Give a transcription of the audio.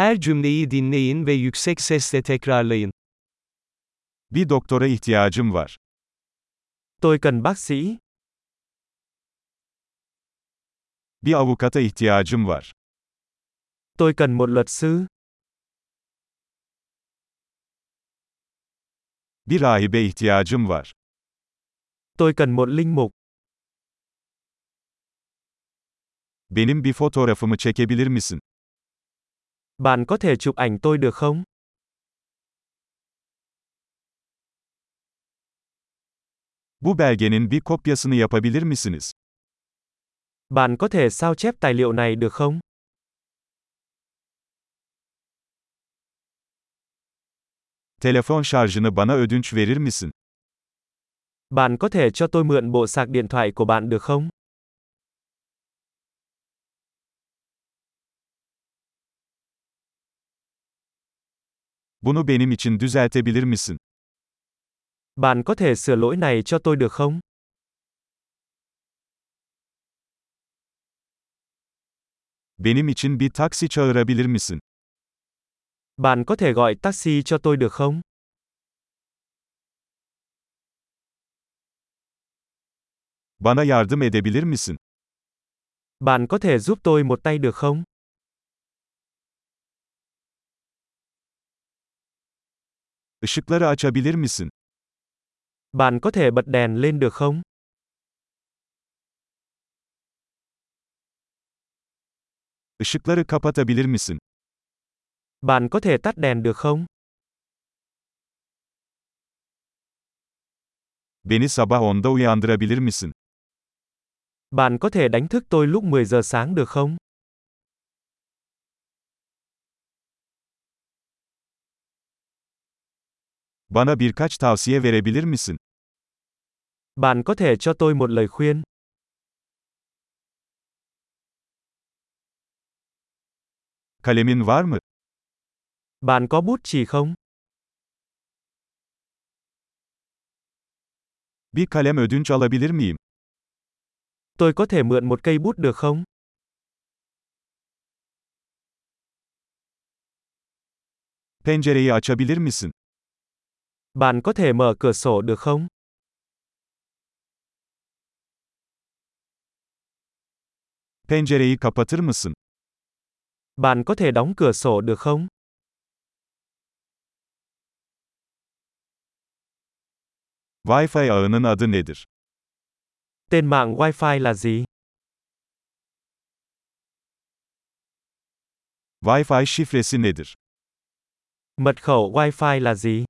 Her cümleyi dinleyin ve yüksek sesle tekrarlayın. Bir doktora ihtiyacım var. Tôi cần bác sĩ. Bir avukata ihtiyacım var. Tôi cần một luật sư. Bir rahibe ihtiyacım var. Tôi cần một linh mục. Benim bir fotoğrafımı çekebilir misin? Bạn có thể chụp ảnh tôi được không? Bu belgenin bir kopyasını yapabilir misiniz? Bạn có thể sao chép tài liệu này được không? Telefon şarjını bana ödünç verir misin? Bạn có thể cho tôi mượn bộ sạc điện thoại của bạn được không? Bunu benim için düzeltebilir misin? Bạn có thể sửa lỗi này cho tôi được không? Benim için bir taksi çağırabilir misin? Bạn có thể gọi taxi cho tôi được không? Bana yardım edebilir misin? Bạn có thể giúp tôi một tay được không? Işıkları açabilir misin? Bạn có thể bật đèn lên được không? Işıkları kapatabilir misin? Bạn có thể tắt đèn được không? Beni sabah 10'da uyandırabilir misin? Bạn có thể đánh thức tôi lúc 10 giờ sáng được không? Bana birkaç tavsiye verebilir misin? Bạn có thể cho tôi một lời khuyên. Kalemin var mı? Bạn có bút chì không? Bir kalem ödünç alabilir miyim? Tôi có thể mượn một cây bút được không? Pencereyi açabilir misin? Bạn có thể mở cửa sổ được không? Pencereyi kapatır mısın? Bạn có thể đóng cửa sổ được không? Wi-Fi ağının adı nedir? Tên mạng Wi-Fi là gì? Wi-Fi şifresi nedir? Mật khẩu Wi-Fi là gì?